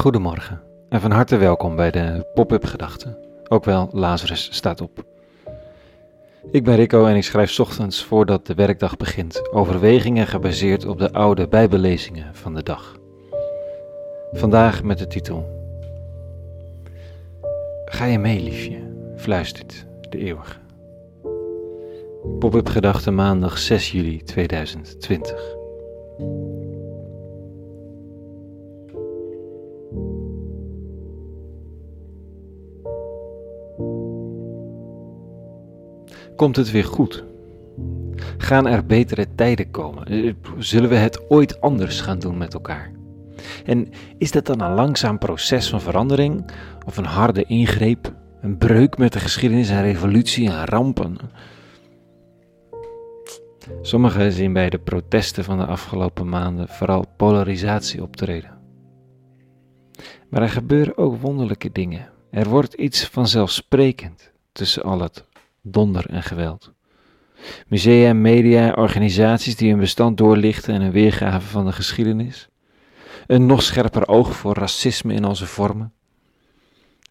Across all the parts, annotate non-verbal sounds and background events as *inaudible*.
Goedemorgen en van harte welkom bij de Pop-up Gedachten, ook wel Lazarus staat op. Ik ben Rico en ik schrijf ochtends voordat de werkdag begint overwegingen gebaseerd op de oude Bijbellezingen van de dag. Vandaag met de titel Ga je mee, liefje, fluistert de eeuwige. Pop-up Gedachten maandag 6 juli 2020. Komt het weer goed? Gaan er betere tijden komen? Eh, zullen we het ooit anders gaan doen met elkaar? En is dat dan een langzaam proces van verandering of een harde ingreep, een breuk met de geschiedenis, een revolutie, een rampen? Sommigen zien bij de protesten van de afgelopen maanden vooral polarisatie optreden. Maar er gebeuren ook wonderlijke dingen. Er wordt iets vanzelfsprekend tussen al het donder en geweld. Musea, media, organisaties die hun bestand doorlichten en een weergave van de geschiedenis. Een nog scherper oog voor racisme in onze vormen.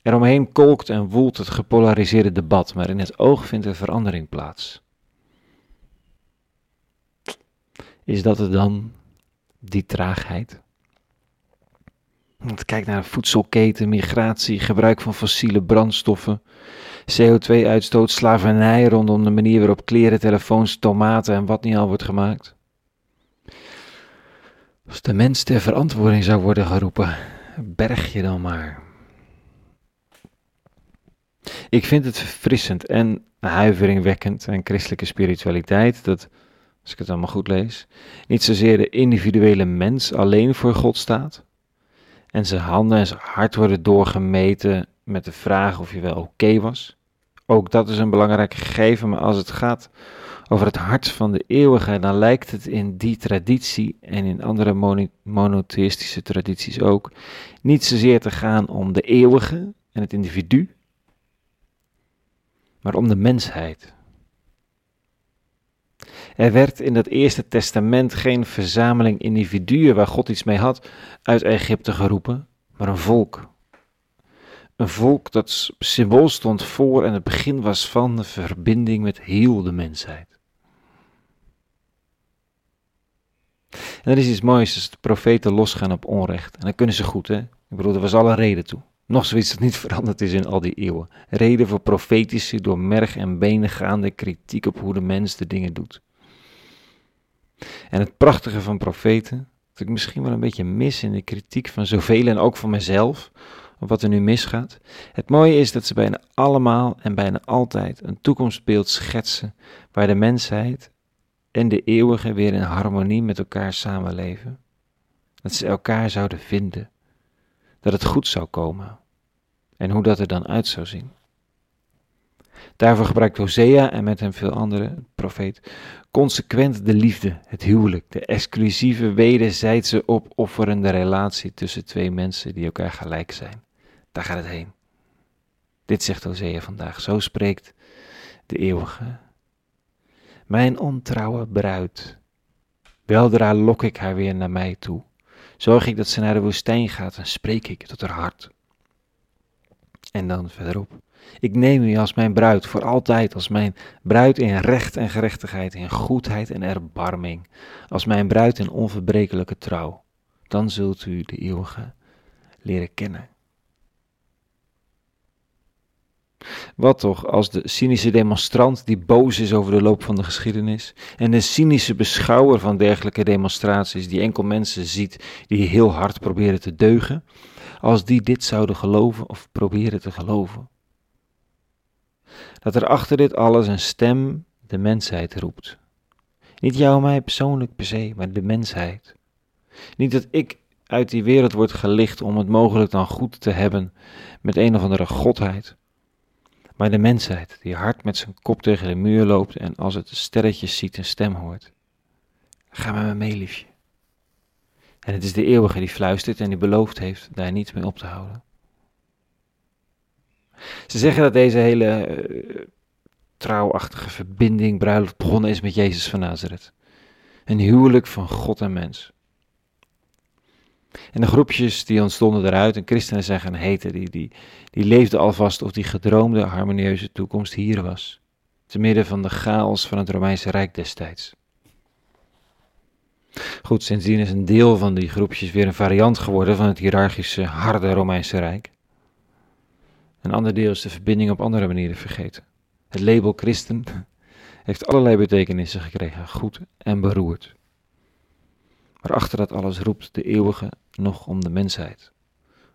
Eromheen kolkt en woelt het gepolariseerde debat, maar in het oog vindt er verandering plaats. Is dat het dan, die traagheid? Kijk naar voedselketen, migratie, gebruik van fossiele brandstoffen, CO2-uitstoot, slavernij rondom de manier waarop kleren, telefoons, tomaten en wat niet al wordt gemaakt. Als de mens ter verantwoording zou worden geroepen, berg je dan maar. Ik vind het verfrissend en huiveringwekkend en christelijke spiritualiteit dat, als ik het allemaal goed lees, niet zozeer de individuele mens alleen voor God staat en zijn handen en zijn hart worden doorgemeten met de vraag of je wel oké was, ook dat is een belangrijk gegeven, maar als het gaat over het hart van de eeuwige, dan lijkt het in die traditie en in andere monotheïstische tradities ook niet zozeer te gaan om de eeuwige en het individu, maar om de mensheid. Er werd in dat Eerste Testament geen verzameling individuen waar God iets mee had uit Egypte geroepen, maar een volk een volk dat symbool stond voor en het begin was van de verbinding met heel de mensheid. En er is iets moois als de profeten losgaan op onrecht. En dan kunnen ze goed, hè? Ik bedoel, er was alle reden toe. Nog zoiets dat niet *laughs* veranderd is in al die eeuwen. Reden voor profetische, door merg en benen gaande kritiek op hoe de mens de dingen doet. En het prachtige van profeten, dat ik misschien wel een beetje mis in de kritiek van zoveel en ook van mezelf, of wat er nu misgaat. Het mooie is dat ze bijna allemaal en bijna altijd een toekomstbeeld schetsen waar de mensheid en de eeuwige weer in harmonie met elkaar samenleven. Dat ze elkaar zouden vinden, dat het goed zou komen en hoe dat er dan uit zou zien. Daarvoor gebruikt Hosea en met hem veel anderen, profeet, consequent de liefde, het huwelijk, de exclusieve wederzijdse opofferende relatie tussen twee mensen die elkaar gelijk zijn. Daar gaat het heen. Dit zegt Hosea vandaag. Zo spreekt de eeuwige. Mijn ontrouwe bruid. Weldra lok ik haar weer naar mij toe. Zorg ik dat ze naar de woestijn gaat en spreek ik tot haar hart. En dan verderop. Ik neem u als mijn bruid voor altijd, als mijn bruid in recht en gerechtigheid, in goedheid en erbarming, als mijn bruid in onverbrekelijke trouw. Dan zult u de eeuwige leren kennen. Wat toch als de cynische demonstrant die boos is over de loop van de geschiedenis en de cynische beschouwer van dergelijke demonstraties die enkel mensen ziet die heel hard proberen te deugen, als die dit zouden geloven of proberen te geloven. Dat er achter dit alles een stem de mensheid roept. Niet jou en mij persoonlijk per se, maar de mensheid. Niet dat ik uit die wereld word gelicht om het mogelijk dan goed te hebben met een of andere godheid maar de mensheid die hard met zijn kop tegen de muur loopt en als het sterretjes ziet een stem hoort. Ga met me mee, liefje. En het is de eeuwige die fluistert en die beloofd heeft daar niets mee op te houden. Ze zeggen dat deze hele uh, trouwachtige verbinding, bruiloft, begonnen is met Jezus van Nazareth. Een huwelijk van God en mens. En de groepjes die ontstonden eruit en christenen zijn gaan heten, die, die, die leefden alvast of die gedroomde harmonieuze toekomst hier was. Te midden van de chaos van het Romeinse Rijk destijds. Goed, sindsdien is een deel van die groepjes weer een variant geworden van het hiërarchische, harde Romeinse Rijk. Een ander deel is de verbinding op andere manieren vergeten. Het label christen *laughs* heeft allerlei betekenissen gekregen, goed en beroerd. Maar achter dat alles roept de eeuwige nog om de mensheid.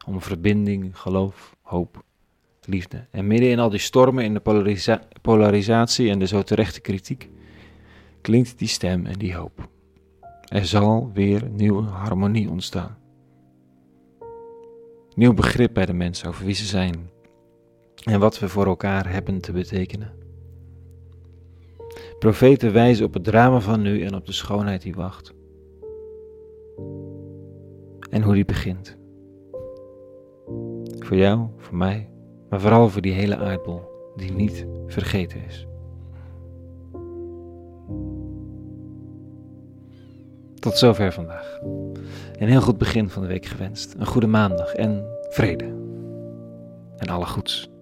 Om verbinding, geloof, hoop, liefde. En midden in al die stormen, in de polarisatie en de zo terechte kritiek, klinkt die stem en die hoop. Er zal weer nieuwe harmonie ontstaan. Nieuw begrip bij de mensen over wie ze zijn en wat we voor elkaar hebben te betekenen. Profeten wijzen op het drama van nu en op de schoonheid die wacht. En hoe die begint. Voor jou, voor mij, maar vooral voor die hele aardbol die niet vergeten is. Tot zover vandaag. Een heel goed begin van de week gewenst. Een goede maandag en vrede. En alle goeds.